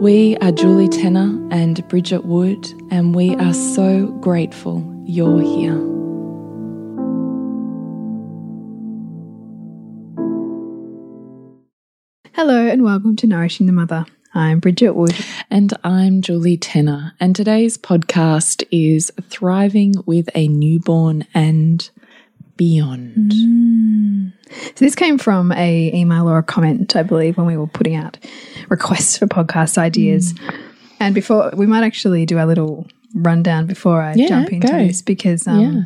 We are Julie Tenner and Bridget Wood, and we are so grateful you're here. Hello, and welcome to Nourishing the Mother. I'm Bridget Wood. And I'm Julie Tenner. And today's podcast is Thriving with a Newborn and Beyond. Mm. So this came from a email or a comment, I believe, when we were putting out requests for podcast ideas. Mm. And before we might actually do a little rundown before I yeah, jump into go. this because um, yeah.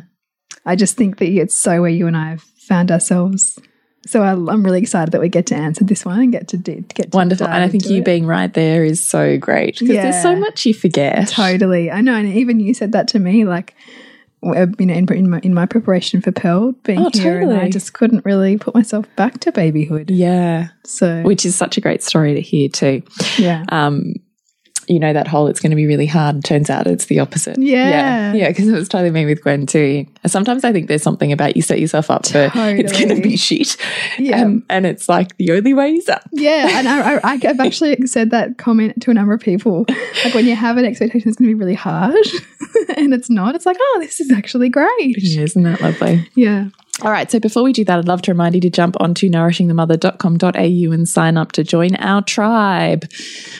I just think that it's so where you and I have found ourselves so I, am really excited that we get to answer this one and get to do, get to wonderful. And I think you it. being right there is so great because yeah. there's so much you forget. Totally, I know, and even you said that to me, like you know, in, in, my, in my preparation for Pearl being oh, here, totally. and I just couldn't really put myself back to babyhood. Yeah, so which is such a great story to hear too. Yeah. Um, you know that whole it's going to be really hard. Turns out it's the opposite. Yeah. Yeah. yeah. Because it was totally me with Gwen too. Sometimes I think there's something about you set yourself up for it's going to be shit. Yeah. And, and, it's like the only way is up. Yeah. And I, I, I've actually said that comment to a number of people. Like when you have an expectation it's going to be really hard and it's not, it's like, oh, this is actually great. Yeah, isn't that lovely? Yeah. All right, so before we do that, I'd love to remind you to jump onto nourishingthemother.com.au and sign up to join our tribe.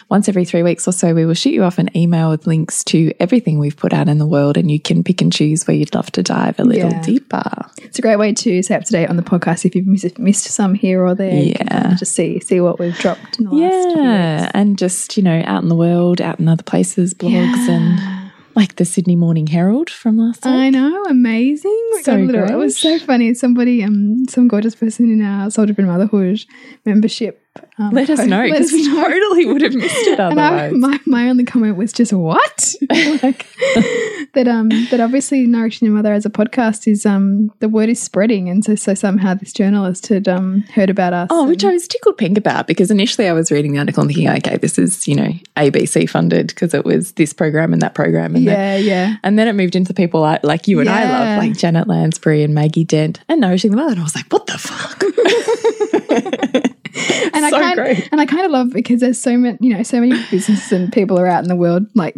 Once every three weeks or so, we will shoot you off an email with links to everything we've put out in the world, and you can pick and choose where you'd love to dive a little yeah. deeper. It's a great way to stay up to date on the podcast if you've missed, missed some here or there. Yeah, just see see what we've dropped. In the yeah, and just you know, out in the world, out in other places, blogs yeah. and like the Sydney Morning Herald from last week. I know, amazing. So little, it was so funny. Somebody, um, some gorgeous person in our Soul Driven Motherhood membership. Um, Let us know because we totally would have missed it otherwise. I, my my only comment was just what, like that. Um, that obviously nourishing your mother as a podcast is um the word is spreading, and so so somehow this journalist had um heard about us. Oh, which I was tickled pink about because initially I was reading the article and thinking, okay, this is you know ABC funded because it was this program and that program and yeah, that. yeah. And then it moved into people like, like you and yeah. I love, like Janet Lansbury and Maggie Dent and Nourishing the Mother. And I was like, what the fuck? and so I kind and I kind of love because there's so many, you know, so many businesses and people are out in the world like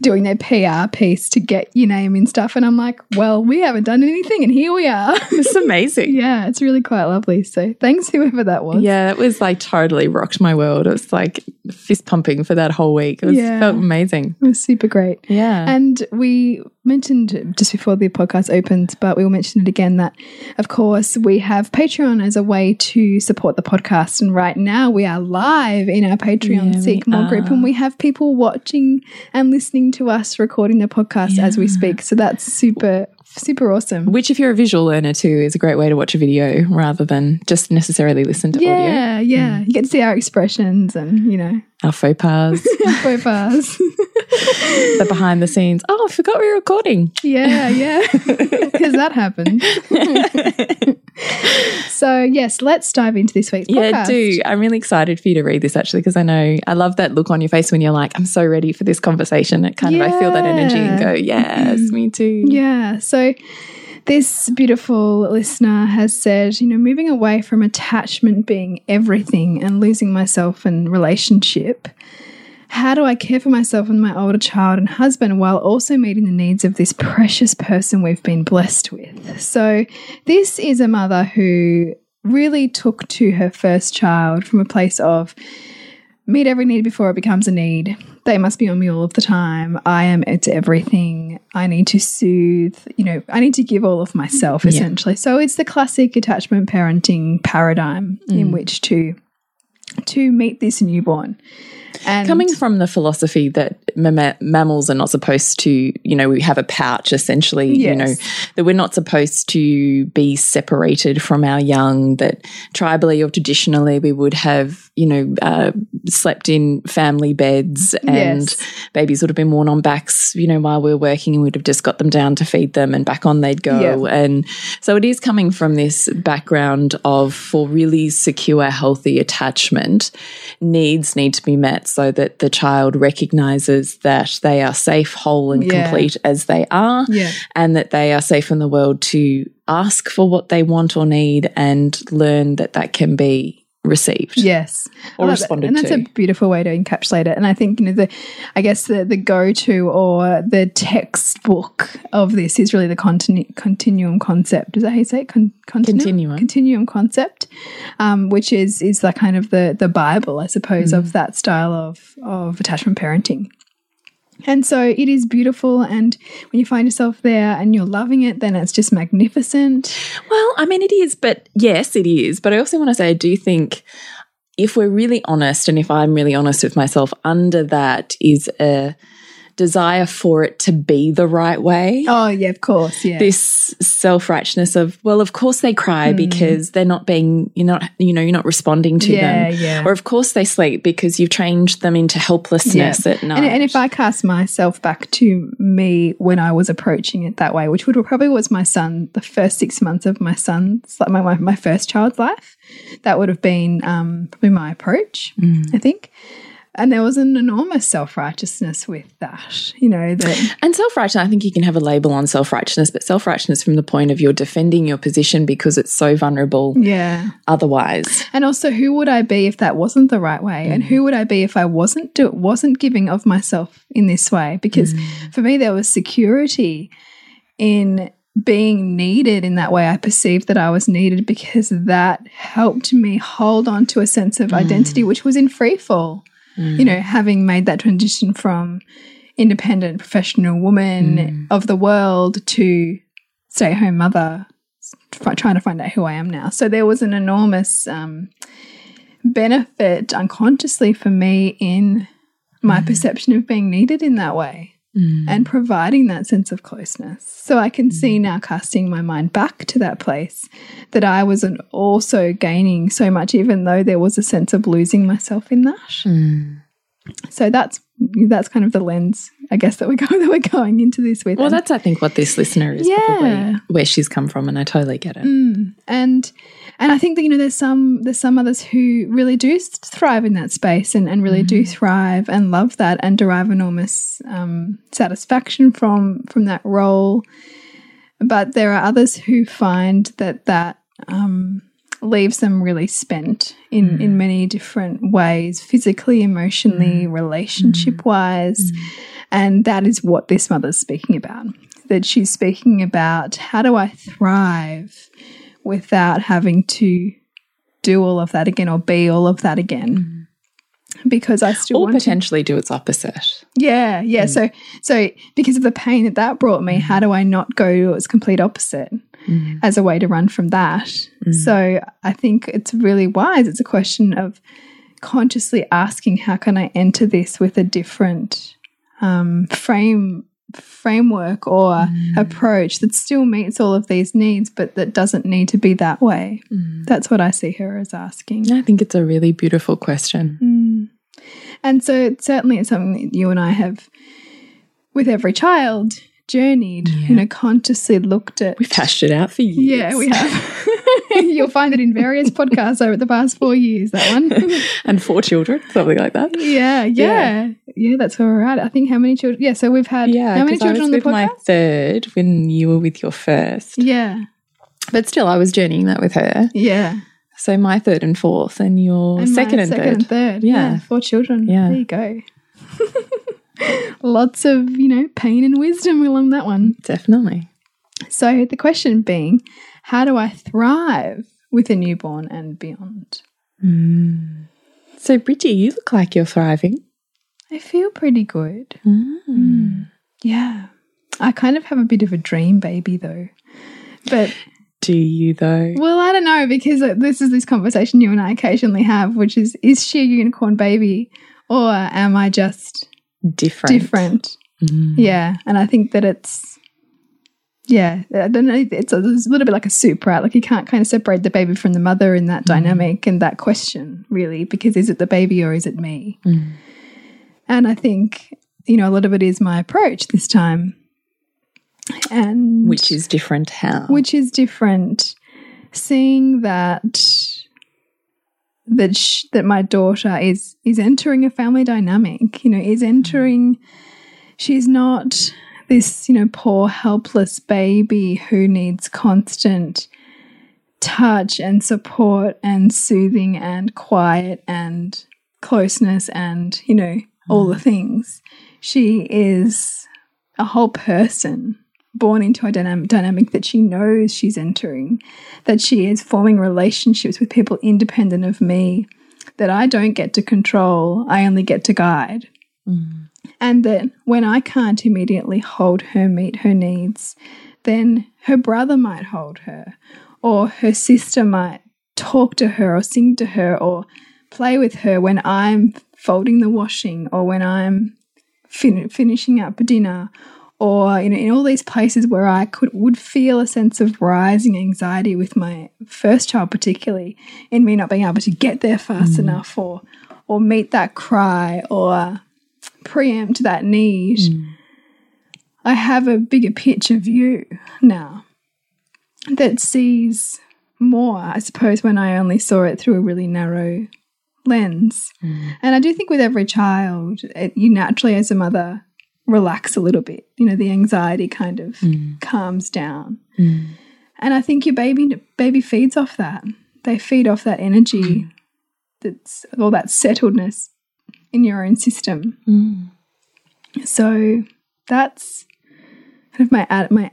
doing their PR piece to get your name and stuff. And I'm like, well, we haven't done anything, and here we are. It's amazing. yeah, it's really quite lovely. So thanks, whoever that was. Yeah, it was like totally rocked my world. It was like fist pumping for that whole week. It was yeah. felt amazing. It was super great. Yeah. And we mentioned just before the podcast opened, but we will mention it again that, of course, we have Patreon as a way to support the podcast. And right now we are live in our Patreon yeah, Seek More group, and we have people watching and listening to us recording the podcast yeah. as we speak. So that's super super awesome. Which, if you're a visual learner too, is a great way to watch a video rather than just necessarily listen to yeah, audio. Yeah, yeah. Mm. You get to see our expressions and, you know, our faux pas. faux pas. the behind the scenes. Oh, I forgot we were recording. Yeah, yeah. Because that happened. so, yes, let's dive into this week's podcast. Yeah, do. I'm really excited for you to read this actually because I know I love that look on your face when you're like, I'm so ready for this conversation. It kind yeah. of, I feel that energy and go, yes, me too. Yeah. So, this beautiful listener has said, you know, moving away from attachment being everything and losing myself in relationship how do I care for myself and my older child and husband while also meeting the needs of this precious person we've been blessed with? So, this is a mother who really took to her first child from a place of meet every need before it becomes a need. They must be on me all of the time. I am it's everything. I need to soothe, you know, I need to give all of myself essentially. Yeah. So it's the classic attachment parenting paradigm mm. in which to to meet this newborn. And Coming from the philosophy that mammals are not supposed to, you know, we have a pouch essentially, yes. you know, that we're not supposed to be separated from our young, that tribally or traditionally we would have, you know, uh, slept in family beds and yes. babies would have been worn on backs, you know, while we were working and we'd have just got them down to feed them and back on they'd go. And so it is coming from this background of for really secure, healthy attachment, needs need to be met so that the child recognizes that they are safe, whole, and yeah. complete as they are, yeah. and that they are safe in the world to ask for what they want or need and learn that that can be received. Yes. Or responded And that's to. a beautiful way to encapsulate it. And I think, you know, the I guess the the go-to or the textbook of this is really the continu continuum concept. Is that how you say it? Con continuum? Continuum. Continuum concept. Um, which is is like kind of the the Bible, I suppose, mm. of that style of of attachment parenting. And so it is beautiful. And when you find yourself there and you're loving it, then it's just magnificent. Well, I mean, it is, but yes, it is. But I also want to say, I do think if we're really honest, and if I'm really honest with myself, under that is a desire for it to be the right way. Oh, yeah, of course. Yeah. This self righteousness of, well, of course they cry mm. because they're not being, you're not, you know, you're not responding to yeah, them. Yeah. Or of course they sleep because you've changed them into helplessness yeah. at night. And, and, if I cast myself back to me when I was approaching it that way, which would probably was my son, the first six months of my son's, like my, my, my first child's life, that would have been um, probably my approach, mm. I think. And there was an enormous self righteousness with that, you know. That and self righteousness, I think you can have a label on self righteousness, but self righteousness from the point of you're defending your position because it's so vulnerable. Yeah. Otherwise, and also, who would I be if that wasn't the right way? Mm. And who would I be if I wasn't do wasn't giving of myself in this way? Because mm. for me, there was security in being needed in that way. I perceived that I was needed because that helped me hold on to a sense of mm. identity, which was in free fall mm. you know, having made that transition from independent professional woman mm. of the world to stay at home mother, trying to find out who I am now. So there was an enormous um, benefit unconsciously for me in my mm. perception of being needed in that way. Mm. and providing that sense of closeness. So I can see mm. now casting my mind back to that place that I wasn't also gaining so much, even though there was a sense of losing myself in that. Mm. So that's that's kind of the lens, I guess, that we're going that we're going into this with. Well, that's I think what this listener is yeah. probably where she's come from, and I totally get it. Mm. And and I think that you know there's some there's some others who really do thrive in that space and and really mm. do thrive and love that and derive enormous um, satisfaction from from that role. But there are others who find that that um, leaves them really spent in mm. in many different ways physically emotionally mm. relationship wise mm. and that is what this mother's speaking about that she's speaking about how do i thrive without having to do all of that again or be all of that again mm. because I still or potentially to, do its opposite. Yeah, yeah. Mm. So, so because of the pain that that brought me, how do I not go to its complete opposite? mm. as a way to run from that. Mm. So I think it's really wise. It's a question of consciously asking, how can I enter this with a different um, frame framework or mm. approach that still meets all of these needs, but that doesn't need to be that way? Mm. That's what I see her as asking. I think it's a really beautiful question. Mm. And so certainly it's something that you and I have with every child journeyed, yeah. you know, consciously looked at. We've hashed it out for years. Yeah, we have. You'll find it in various podcasts over the past four years, that one. and four children, something like that. Yeah, yeah. Yeah, that's where we're at. I think how many children? Yeah, so we've had Yeah, how many 'cause I children was on the with my third when you were with your first. Yeah, But still, I was journeying that with her. yeah. So my third and fourth, and your And second and second third. and third. Yeah. Yeah. four children. Yeah. There you go. Lots of, you know, pain and wisdom along that one. Definitely. So the question being, how do I thrive with a newborn and beyond? So, Bridgie, you look like you're thriving. I feel pretty good. Mm. Yeah. I kind of have a bit of a dream baby though. But Do you, though? well, I don't know because uh, this is this conversation you and I occasionally have, which is is she a unicorn baby or am I just Different. different? Mm. Yeah, and I think that it's yeah, I don't know. It's a, it's a little bit like a soup, right? Like you can't kind of separate the baby from the mother in that dynamic and that question, really, because is it the baby or is it me? Mm. And I think you know a lot of it is my approach this time, and Which is different how? which is different. Seeing that that sh that my daughter is is entering a family dynamic, you know, is entering. She's not this, you know, poor helpless baby who needs constant touch and support and soothing and quiet and closeness and you know all the mm. things. She is a whole person born into a dynamic, dynamic that she knows she's entering, that she is forming relationships with people independent of me, that I don't get to control, I only get to guide. Mm. And then when I can't immediately hold her, meet her needs, then her brother might hold her, or her sister might talk to her, or sing to her, or play with her when I'm folding the washing, or when I'm fin finishing up dinner, or you know, in all these places where I could would feel a sense of rising anxiety with my first child, particularly in me not being able to get there fast mm. enough, or or meet that cry, or preempt that need. Mm. I have a bigger picture view now that sees more, I suppose, when I only saw it through a really narrow lens. Mm. And I do think with every child, it, you naturally, as a mother, relax a little bit. You know, the anxiety kind of mm. calms down. And I think your baby baby feeds off that. They feed off that energy that's all that settledness in your own system. So that's kind of my my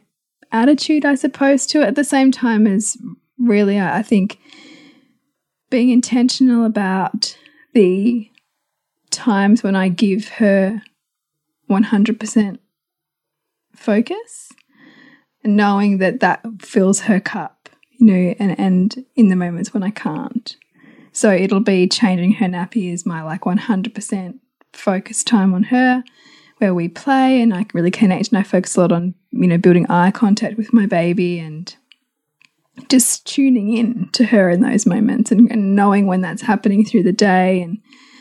attitude, I suppose, to it. At the same time as really, I think being intentional about the times when I give her 100% focus and knowing that that fills her cup, you know, and, and in the moments when I can't. So it'll be changing her nappy is my like 100% focus time on her where we play and I can really connect and I focus a lot on, you know, building eye contact with my baby and just tuning in to her in those moments and, and knowing when that's happening through the day and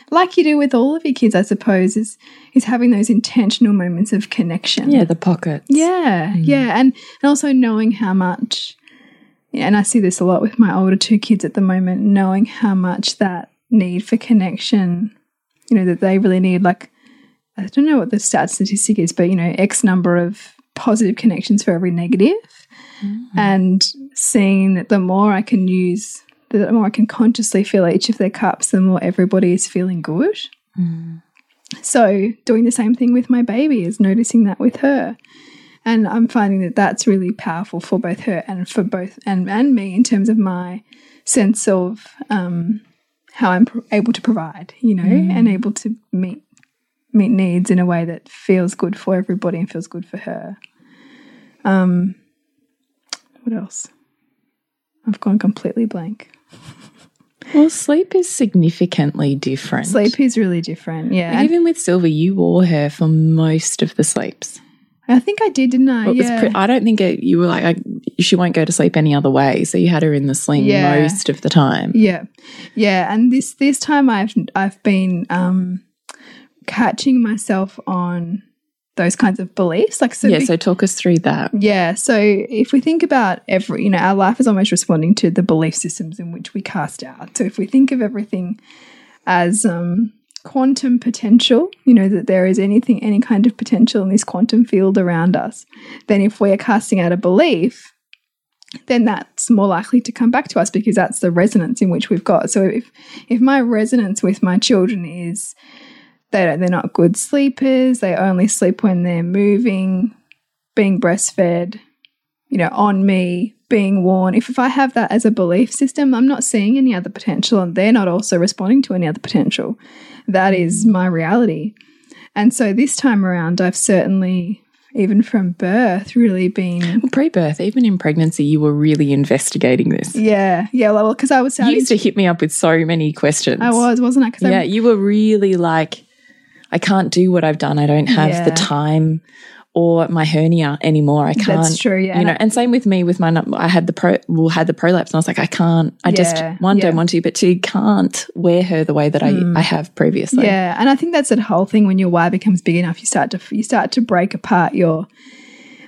like you do with all of your kids, I suppose, is is having those intentional moments of connection. Yeah, the pockets. Yeah, mm. yeah, and and also knowing how much, and I see this a lot with my older two kids at the moment, knowing how much that need for connection, you know, that they really need. Like, I don't know what the stat statistic is, but you know, X number of positive connections for every negative. negative, and seeing that the more I can use, the more I can consciously fill each of their cups, the more everybody is feeling good. Mm. So, doing the same thing with my baby is noticing that with her. And I'm finding that that's really powerful for both her and for both and, and me in terms of my sense of um, how I'm pr- able to provide, you know, and able to meet meet needs in a way that feels good for everybody and feels good for her. Um, what else? I've gone completely blank. Well, sleep is significantly different. Sleep is really different. Yeah. And even with Silver, you wore her for most of the sleeps. I think I did, didn't I? Was yeah. I don't think it, you were like, I, she won't go to sleep any other way. So you had her in the sling Yeah. most of the time. Yeah, yeah, and this this time I've I've been um, catching myself on those kinds of beliefs. Like, so yeah, so talk us through that. Yeah. So if we think about every, you know, our life is almost responding to the belief systems in which we cast out. So if we think of everything as um, quantum potential, you know, that there is anything, any kind of potential in this quantum field around us, then if we're casting out a belief, then that's more likely to come back to us because that's the resonance in which we've got. So if if my resonance with my children is they they're not good sleepers. They only sleep when they're moving, being breastfed, you know, on me, being worn. If, if I have that as a belief system, I'm not seeing any other potential and they're not also responding to any other potential. That is my reality. And so this time around, I've certainly, even from birth, really been. Well, Pre birth, even in pregnancy, you were really investigating this. Yeah. Yeah. Well, because I was. You used to hit me up with so many questions. I was, wasn't I? Yeah. I, you were really like, I can't do what I've done. I don't have yeah. the time or my hernia anymore. I can't. That's true. Yeah. You know, and same with me with my, I had the pro, well, had the prolapse and I was like, I can't, I yeah, just, one, yeah. don't want to, but two, can't wear her the way that mm. I, I have previously. Yeah. And I think that's the whole thing when your why becomes big enough, you start to, you start to break apart your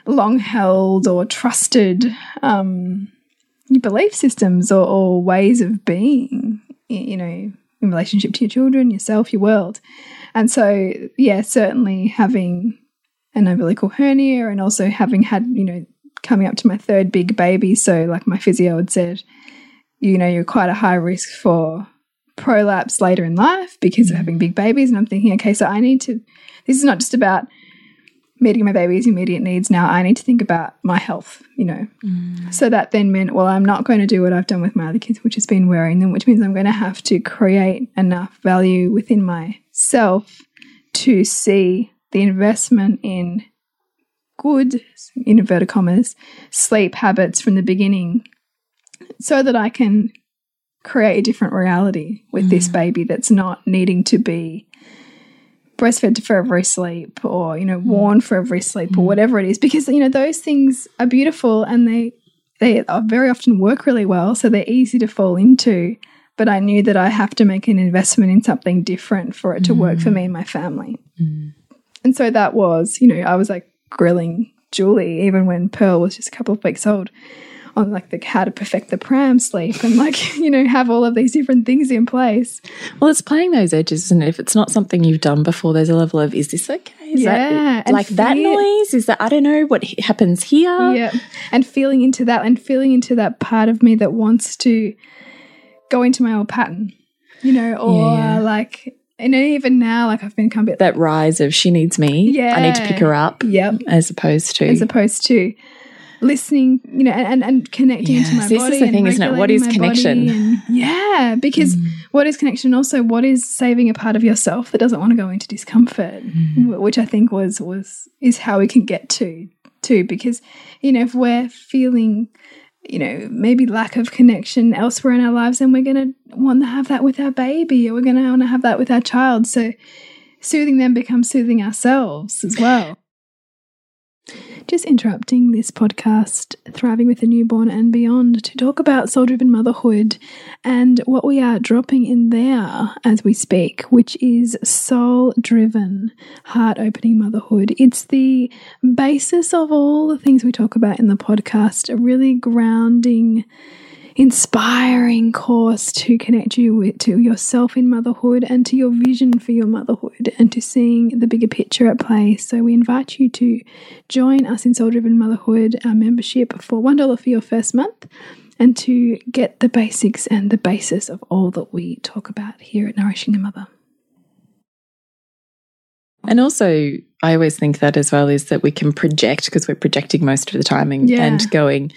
long held or trusted, um, belief systems or, or ways of being, you know, in relationship to your children, yourself, your world. And so, yeah, certainly having an umbilical hernia and also having had, you know, coming up to my third big baby. So, like my physio had said, you know, you're quite a high risk for prolapse later in life because of mm. having big babies. And I'm thinking, okay, so I need to, this is not just about meeting my baby's immediate needs now. I need to think about my health, you know. Mm. So that then meant, well, I'm not going to do what I've done with my other kids, which has been wearing them, which means I'm going to have to create enough value within myself to see the investment in good, in inverted commas, sleep habits from the beginning so that I can create a different reality with mm. this baby that's not needing to be breastfed for every sleep or you know worn for every sleep mm. or whatever it is because you know those things are beautiful and they they are very often work really well so they're easy to fall into but I knew that I have to make an investment in something different for it to mm. work for mm. me and my family mm. And so that was you know I was like grilling Julie even when Pearl was just a couple of weeks old on like the how to perfect the pram sleep and like you know have all of these different things in place. Well it's playing those edges and if it's not something you've done before there's a level of is this okay? Is yeah that like that noise? Is that i don't know what happens here. Yeah and feeling into that and feeling into that part of me that wants to go into my old pattern you know or yeah. like and even now, like I've been bit that rise of she needs me. Yeah, I need to pick her up. Yep. As opposed to as opposed to listening, you know, and, and connecting yeah. to my this body. This is the thing, isn't it? What is connection? And, yeah, because mm. what is connection? Also, what is saving a part of yourself that doesn't want to go into discomfort, mm. which I think was was is how we can get to too. Because you know, if we're feeling you know, maybe lack of connection elsewhere in our lives, and we're going to want to have that with our baby or we're going to want to have that with our child. So soothing them becomes soothing ourselves as well. Just interrupting this podcast, Thriving with a Newborn and Beyond, to talk about soul driven motherhood and what we are dropping in there as we speak, which is soul driven, heart opening motherhood. It's the basis of all the things we talk about in the podcast, a really grounding inspiring course to connect you with, to yourself in motherhood and to your vision for your motherhood and to seeing the bigger picture at play. So we invite you to join us in Soul Driven Motherhood, our membership for $1 for your first month and to get the basics and the basis of all that we talk about here at Nourishing a Mother. And also, I always think that as well is that we can project because we're projecting most of the time and, yeah. and going,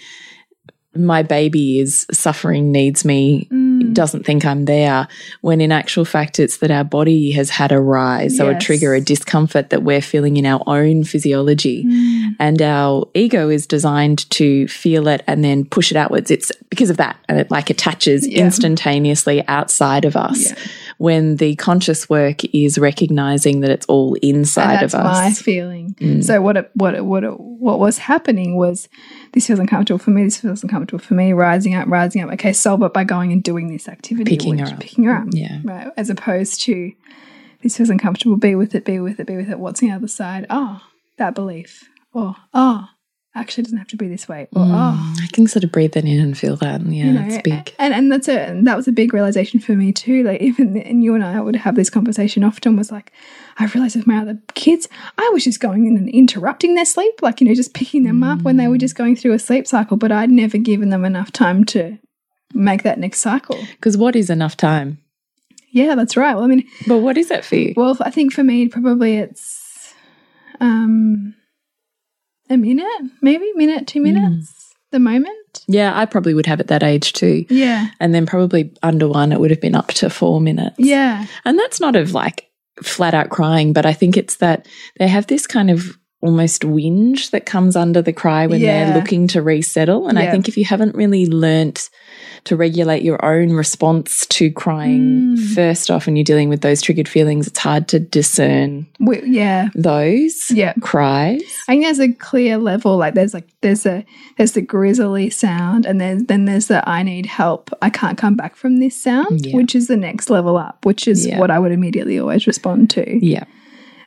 my baby is suffering, needs me, mm. doesn't think I'm there, when in actual fact, it's that our body has had a rise yes. or a trigger, a discomfort that we're feeling in our own physiology. Mm. And our ego is designed to feel it and then push it outwards. It's because of that. And it like attaches yeah. instantaneously outside of us. Yeah. When the conscious work is recognizing that it's all inside of us. my feeling. Mm. So what it, what it, what it, what was happening was this feels uncomfortable for me, this feels uncomfortable for me, rising up, rising up. Okay, solve it by going and doing this activity. Picking her up. Picking her up. Yeah. Right. As opposed to this feels uncomfortable, be with it, be with it, be with it. What's the other side? Oh, that belief, or oh, actually doesn't have to be this way, or Mm, oh, I can sort of breathe that in and feel that. Yeah, you know, it's big. and and that's a and that was a big realization for me too. Like even and you and I would have this conversation often. Was like, I realized with my other kids, I was just going in and interrupting their sleep, like you know, just picking them up when they were just going through a sleep cycle. But I'd never given them enough time to make that next cycle. Because what is enough time? Yeah, that's right. Well, I mean, But what is that for you? well, I think for me, probably it's um a minute, maybe? Minute, two minutes, mm. the moment. Yeah, I probably would have at that age too. Yeah, And then probably under one, it would have been up to four minutes. yeah, And that's not of like flat out crying, but I think it's that they have this kind of almost whinge that comes under the cry when Yeah. they're looking to resettle. And I think if you haven't really learnt to regulate your own response to crying Mm. first off, and you're dealing with those triggered feelings, it's hard to discern we, yeah, those yeah. cries. I think there's a clear level. Like there's like there's a there's the grizzly sound, and then then there's the I need help. I can't come back from this sound, Yeah. which is the next level up, which is Yeah. what I would immediately always respond to, Yeah.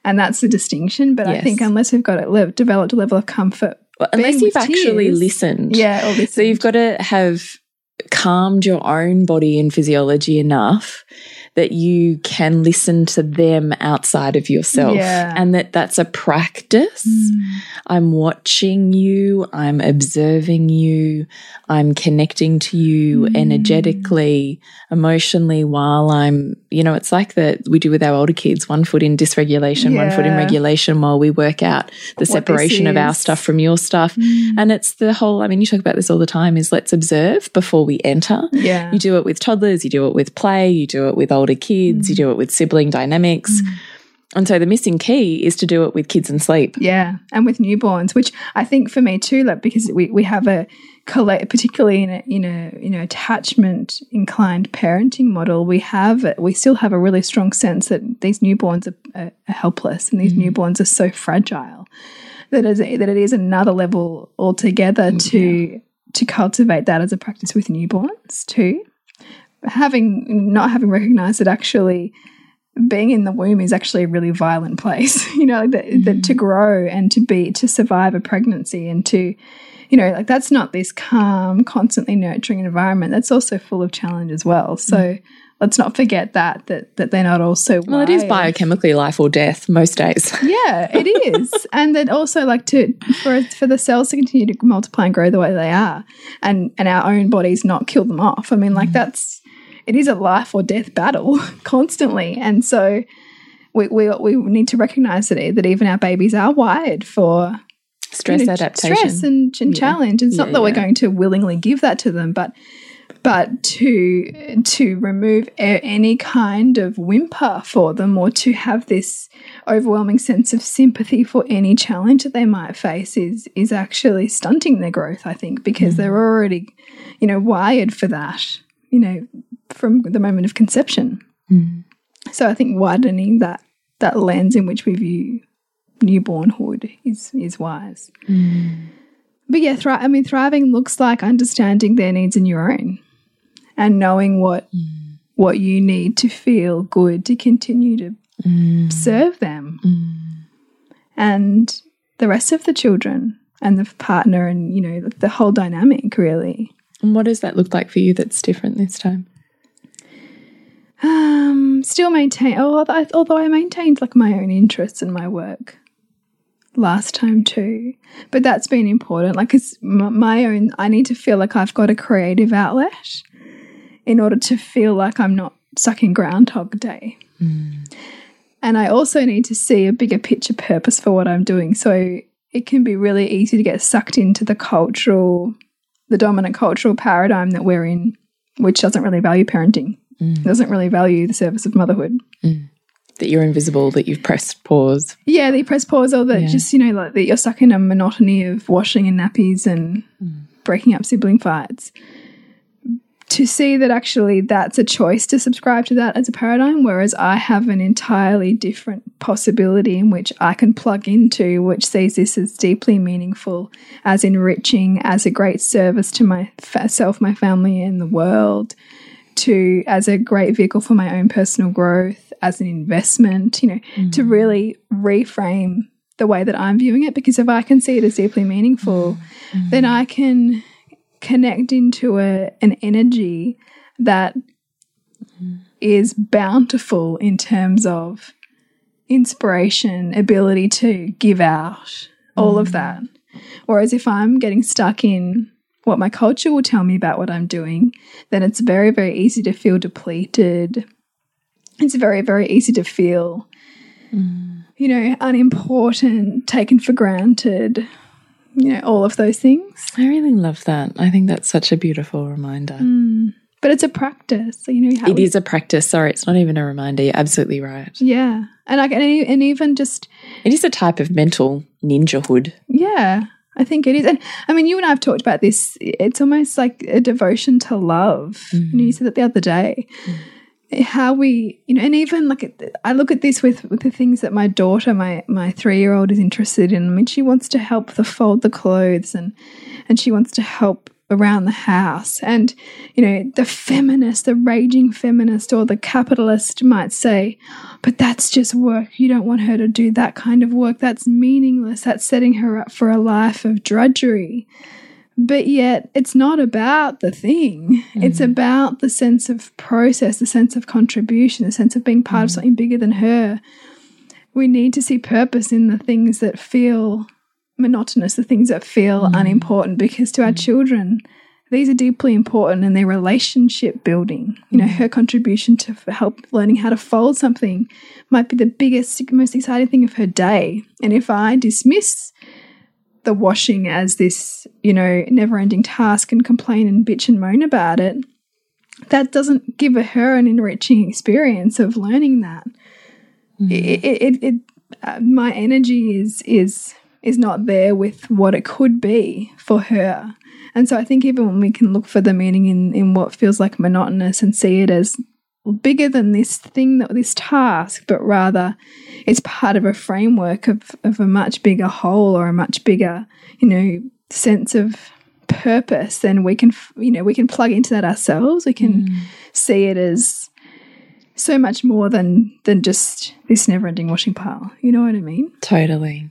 And that's the distinction. But I think unless we've got a le developed a level of comfort, Well, unless you've actually tears. listened. yeah, or So you've got to have calmed your own body and physiology enough that you can listen to them outside of yourself Yeah. and that that's a practice. I'm watching you, I'm observing you, I'm connecting to you Mm. energetically, emotionally while I'm, you know, it's like that we do with our older kids, one foot in dysregulation, one foot in regulation while we work out the this separation of our stuff from your stuff. Mm. And it's the whole, I mean, you talk about this all the time is let's observe before we enter. yeah, You do it with toddlers, you do it with play, you do it with older kids, Mm. you do it with sibling dynamics. Mm. And so the missing key is to do it with kids and sleep. Yeah, and with newborns, which I think for me too, like because we, we have a collect, particularly in a in a you know attachment inclined parenting model, we have we still have a really strong sense that these newborns are, are, are helpless and these mm-hmm. newborns are so fragile that is that it is another level altogether mm, to to cultivate that as a practice with newborns too. Having not having recognized that actually being in the womb is actually a really violent place you know that, that to mm. grow and to be to survive a pregnancy and to you know like that's not this calm constantly nurturing environment. That's also full of challenge as well. Mm. So let's not forget that that that they're not also Well, it is biochemically life or death most days. yeah it is. And then also like to for for the cells to continue to multiply and grow the way they are and and our own bodies not kill them off. I mean like mm. that's it is a life or death battle constantly and so we, we, we need to recognize that, that even our babies are wired for Stress you know, adaptation. stress and, and Yeah. challenge. It's not Yeah, that we're going to willingly give that to them, but but to to remove any kind of whimper for them or to have this overwhelming sense of sympathy for any challenge that they might face is is actually stunting their growth i think because mm. they're already you know wired for that you know from the moment of conception Mm. so i think widening that that lens in which we view newbornhood is is wise Mm. but yeah, thri I mean, thriving looks like understanding their needs and your own, and knowing what Mm. what you need to feel good to continue to Mm. serve them Mm. and the rest of the children and the partner and you know the whole dynamic really. And what does that look like for you that's different this time? Um, still maintain. Although I, although I maintained like my own interests in my work last time too, but that's been important. Like, it's my own. I need to feel like I've got a creative outlet in order to feel like I'm not sucking Groundhog Day. And I also need to see a bigger picture purpose for what I'm doing. So it can be really easy to get sucked into the cultural, the dominant cultural paradigm that we're in, which doesn't really value parenting Mm. doesn't really value the service of motherhood. Mm. That you're invisible, that you've pressed pause. Yeah, they press pause or that Yeah. just, you know, like that you're stuck in a monotony of washing and nappies and mm. breaking up sibling fights. To see that actually that's a choice to subscribe to that as a paradigm, whereas I have an entirely different possibility in which I can plug into, which sees this as deeply meaningful, as enriching, as a great service to myself, my family, and the world. To as a great vehicle for my own personal growth, as an investment, you know, to mm. really reframe the way that I'm viewing it. Because if I can see it as deeply meaningful, Mm. mm. then I can connect into a, an energy that mm. is bountiful in terms of inspiration, ability to give out, all of that. Whereas if I'm getting stuck in what my culture will tell me about what I'm doing, then it's very, very easy to feel depleted. It's very, very easy to feel, mm. you know, unimportant, taken for granted, you know, all of those things. I really love that. I think that's such a beautiful reminder. Mm. But it's a practice, you know. How It is a practice. Sorry, it's not even a reminder. You're absolutely right. Yeah, and I can, and and even just It is a type of mental ninjahood. yeah, I think it is. And I mean, you and I have talked about this. It's almost like a devotion to love. You know, you mm-hmm. said that the other day. Mm-hmm. How we, you know, and even like I look at this with with the things that my daughter, my my three year old, is interested in. I mean, she wants to help the fold the clothes and and she wants to help around the house. And, you know, the feminist, the raging feminist or the capitalist might say, but that's just work. You don't want her to do that kind of work. That's meaningless. That's setting her up for a life of drudgery. But yet, it's not about the thing. It's mm-hmm. about the sense of process, the sense of contribution, the sense of being part of mm-hmm. something bigger than her. We need to see purpose in the things that feel monotonous, the things that feel mm. unimportant, because to our mm. children, these are deeply important and they're relationship building. You know, mm. her contribution to help learning how to fold something might be the biggest, most exciting thing of her day. And if I dismiss the washing as this, you know, never ending task and complain and bitch and moan about it, that doesn't give her an enriching experience of learning that. It, it, it, it uh, my energy is is is not there with what it could be for her. And so I think even when we can look for the meaning in in what feels like monotonous and see it as bigger than this thing that this task, but rather it's part of a framework of, of a much bigger whole or a much bigger, you know, sense of purpose, then we can, you know, we can plug into that ourselves. We can hmm. see it as so much more than than just this never-ending washing pile. You know what I mean? Totally.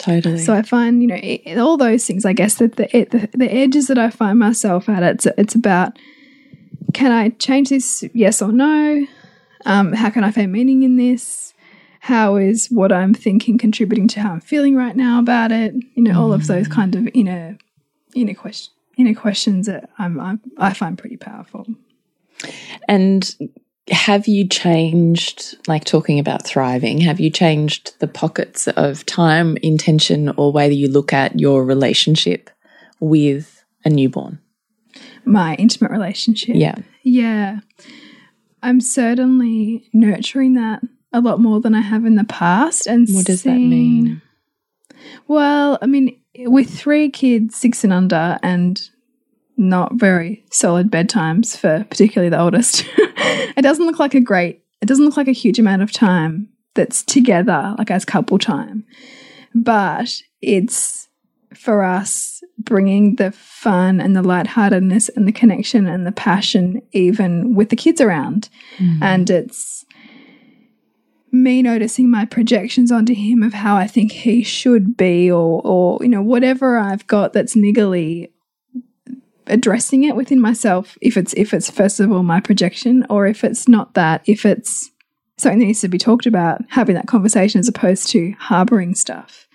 Totally. So I find, you know, i all those things. I guess that the, the the edges that I find myself at, it's it's about can I change this? Yes or no? Um, how can I find meaning in this? How is what I'm thinking contributing to how I'm feeling right now about it? You know, all of those kind of inner inner question inner questions that I'm, I'm I find pretty powerful. And have you changed, like talking about thriving, have you changed the pockets of time, intention, or way that you look at your relationship with a newborn? My intimate relationship. Yeah. Yeah. I'm certainly nurturing that a lot more than I have in the past. And What does that mean? Well, I mean, with three kids, six and under, and not very solid bedtimes for particularly the oldest, it doesn't look like a great, it doesn't look like a huge amount of time that's together, like as couple time. But it's for us bringing the fun and the lightheartedness and the connection and the passion, even with the kids around. Mm-hmm. And it's me noticing my projections onto him of how I think he should be, or, or you know, whatever I've got that's niggly, addressing it within myself. If it's if it's first of all my projection, or if it's not that, if it's something that needs to be talked about, having that conversation as opposed to harboring stuff,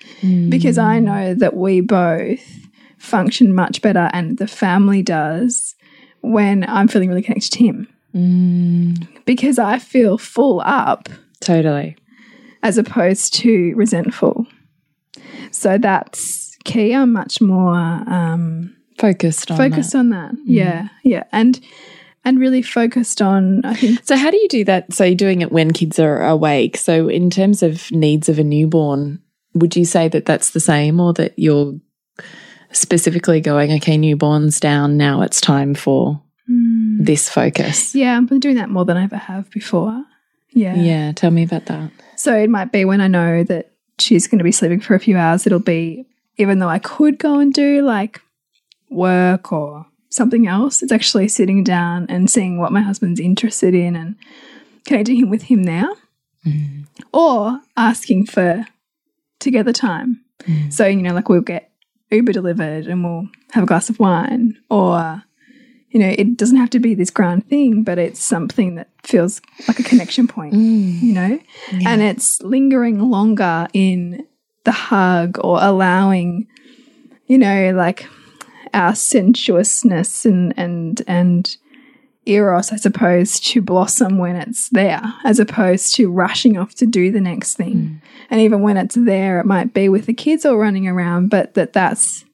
because I know that we both function much better, and the family does when I'm feeling really connected to him. Because I feel full up Totally. as opposed to resentful. So that's key. I'm much more um, Focused on focused that. on that. Mm. Yeah, yeah, and and really focused on. I think So, how do you do that? So, you're doing it when kids are awake. So, in terms of needs of a newborn, would you say that that's the same or that you're specifically going, okay, newborn's down, now it's time for hmm. this focus? yeah, I'm doing that more than I ever have before. Yeah. Yeah, tell me about that. So it might be when I know that she's going to be sleeping for a few hours. It'll be even though I could go and do like work or something else. It's actually sitting down and seeing what my husband's interested in and connecting him with him now, mm. or asking for together time. Mm. So, you know, like we'll get Uber delivered and we'll have a glass of wine or you know, it doesn't have to be this grand thing, but it's something that feels like a connection point, mm. you know? Yeah. And it's lingering longer in the hug or allowing, you know, like our sensuousness and and and eros, I suppose, to blossom when it's there, as opposed to rushing off to do the next thing. Mm. And even when it's there, it might be with the kids all running around, but that that's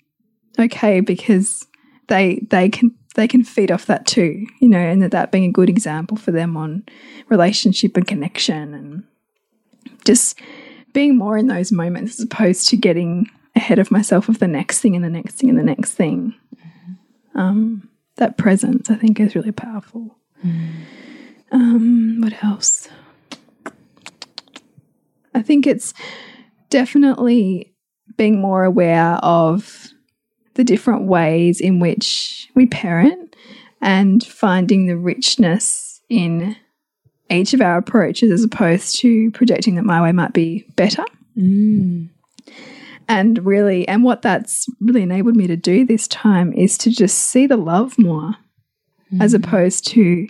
okay because they they can they can feed off that too, you know, and that that being a good example for them on relationship and connection and just being more in those moments as opposed to getting ahead of myself of the next thing and the next thing and the next thing. Um, that presence, I think, is really powerful. Um, what else? I think it's definitely being more aware of the different ways in which we parent and finding the richness in each of our approaches as opposed to projecting that my way might be better. Mm. And really, and what that's really enabled me to do this time is to just see the love more as mm. opposed to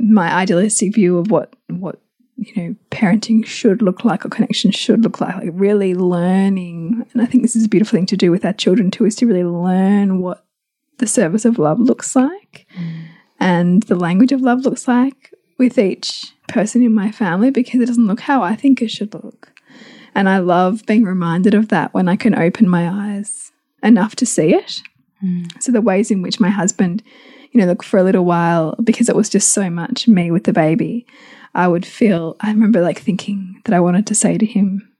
my idealistic view of what, what, you know, parenting should look like or connection should look like. Like really learning, and I think this is a beautiful thing to do with our children too, is to really learn what the service of love looks like mm. and the language of love looks like with each person in my family because it doesn't look how I think it should look. And I love being reminded of that when I can open my eyes enough to see it. Mm. So the ways in which my husband, you know, look for a little while because it was just so much me with the baby, I would feel I remember like thinking that I wanted to say to him,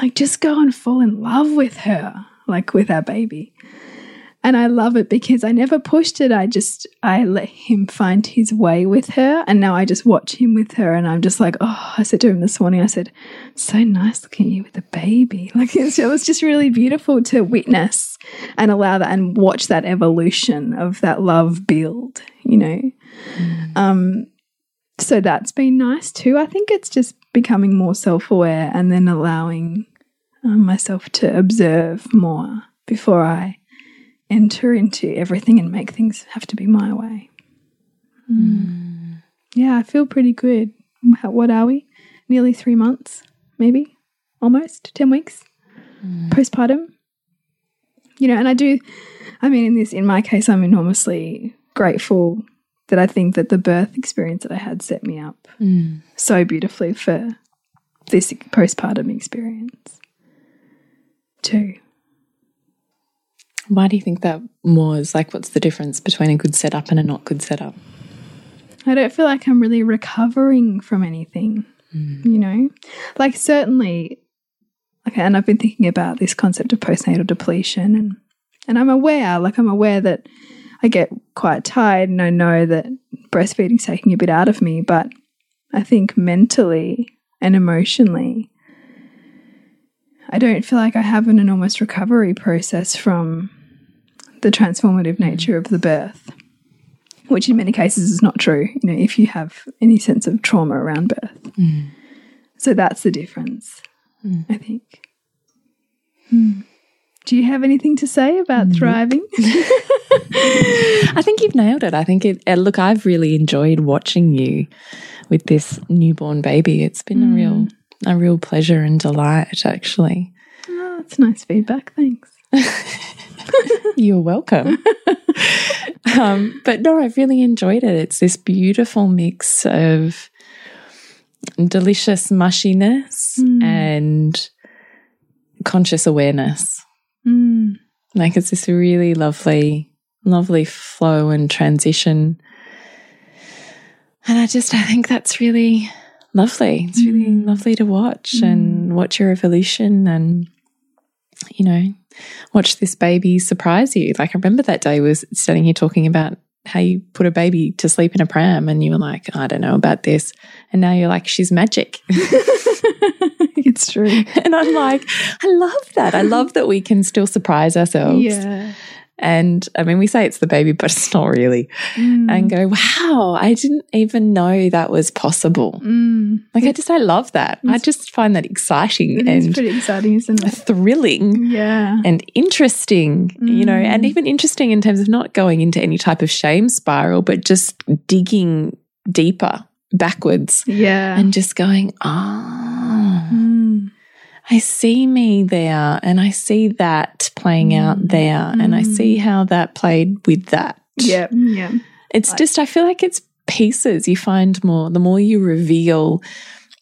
like, just go and fall in love with her, like with our baby. And I love it because I never pushed it. I just, I let him find his way with her. And now I just watch him with her. And I'm just like, oh, I said to him this morning, I said, so nice looking at you with a baby. Like it was just really beautiful to witness and allow that and watch that evolution of that love build, you know? Um, so that's been nice too. I think it's just becoming more self aware and then allowing um, myself to observe more before I enter into everything and make things have to be my way. Mm. Yeah, I feel pretty good. What are we? Nearly three months, maybe almost 10 weeks postpartum. You know, and I do, I mean, in this, in my case, I'm enormously grateful that I think that the birth experience that I had set me up Mm. so beautifully for this postpartum experience too. Why do you think that was? Like, what's the difference between a good setup and a not good setup? I don't feel like I'm really recovering from anything, mm. you know? Like, certainly, okay, and I've been thinking about this concept of postnatal depletion, and, and I'm aware, like, I'm aware that I get quite tired, and I know that breastfeeding's taking a bit out of me, but I think mentally and emotionally, I don't feel like I have an enormous recovery process from the transformative nature of the birth which in many cases is not true, you know, if you have any sense of trauma around birth. So that's the difference, I think. Hmm. Do you have anything to say about thriving? I think you've nailed it. I think it, uh, look, I've really enjoyed watching you with this newborn baby. It's been a real, a real pleasure and delight, actually. oh, that's nice feedback. Thanks. You're welcome. um, but no, I've really enjoyed it. It's this beautiful mix of delicious mushiness and conscious awareness. Mm. Like it's this really lovely, lovely flow and transition. And I just, I think that's really lovely. It's really lovely to watch and watch your evolution and, you know, watch this baby surprise you. Like I remember that day we was standing here talking about how you put a baby to sleep in a pram and you were like, I don't know about this. And now you're like, she's magic. it's true. and I'm like, I love that. I love that we can still surprise ourselves. Yeah. And I mean, we say it's the baby, but it's not really. Mm. And go, wow, I didn't even know that was possible. Mm. Like, I just, I love that. I just find that exciting and pretty exciting, isn't it? thrilling Yeah. and interesting, you know, and even interesting in terms of not going into any type of shame spiral, but just digging deeper backwards Yeah. and just going, oh, Mm. I see me there and I see that playing out mm. there and I see mm. how that played with that. Yeah. Yeah. It's just, I feel like it's pieces you find more, the more you reveal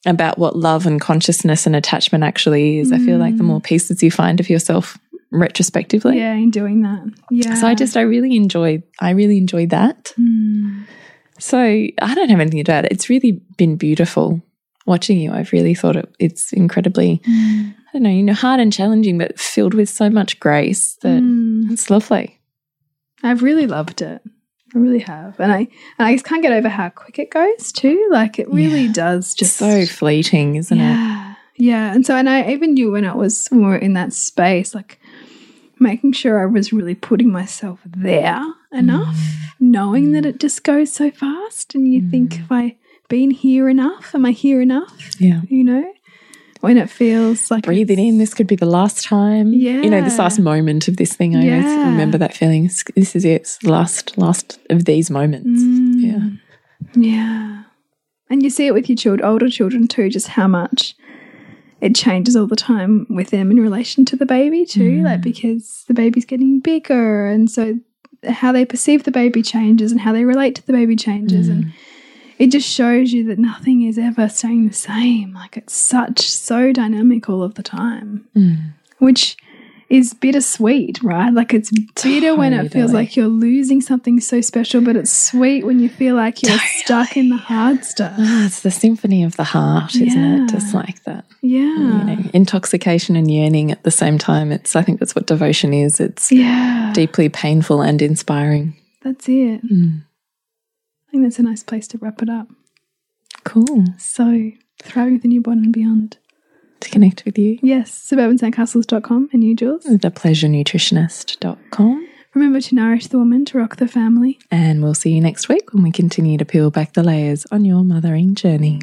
about what love and consciousness and attachment actually is. I feel like the more mm. pieces you find of yourself retrospectively. Yeah. In doing that. Yeah. So I just, I really enjoy, I really enjoy that. Mm. So I don't have anything to add. It's really been beautiful watching you. I've really thought it, it's incredibly, Mm. I don't know, you know, hard and challenging, but filled with so much grace that Mm. it's lovely. I've really loved it. I really have. And I and I just can't get over how quick it goes too. Like it really Yeah. does just so fleeting, isn't it? yeah. Yeah. And so and I even knew when I was more in that space, like making sure I was really putting myself there enough, knowing that it just goes so fast. And you think, if I been here enough? Am I here enough? Yeah. You know? When it feels like Breathe it in. This could be the last time. Yeah. You know, this last moment of this thing. I always Yeah. remember that feeling. This is it. It's the last, last of these moments. Mm. Yeah. Yeah. And you see it with your children, older children too, just how much it changes all the time with them in relation to the baby too. Like because the baby's getting bigger and so how they perceive the baby changes and how they relate to the baby changes and it just shows you that nothing is ever staying the same. Like it's such so dynamic all of the time. Which is bittersweet, right? Like it's bitter when it feels like you're losing something so special, but it's sweet when you feel like you're stuck in the hard stuff. Ah, it's the symphony of the heart, isn't it? Just like that. Yeah. You know, intoxication and yearning at the same time. It's. I think that's what devotion is. It's yeah. deeply painful and inspiring. That's it. Mm. Think that's a nice place to wrap it up. Cool. So, thriving with the newborn and beyond. To connect with you, Yes, suburbansandcastles.com and you, Jules. thepleasurenutritionist.com. Remember to nourish the woman, to rock the family. And we'll see you next week when we continue to peel back the layers on your mothering journey.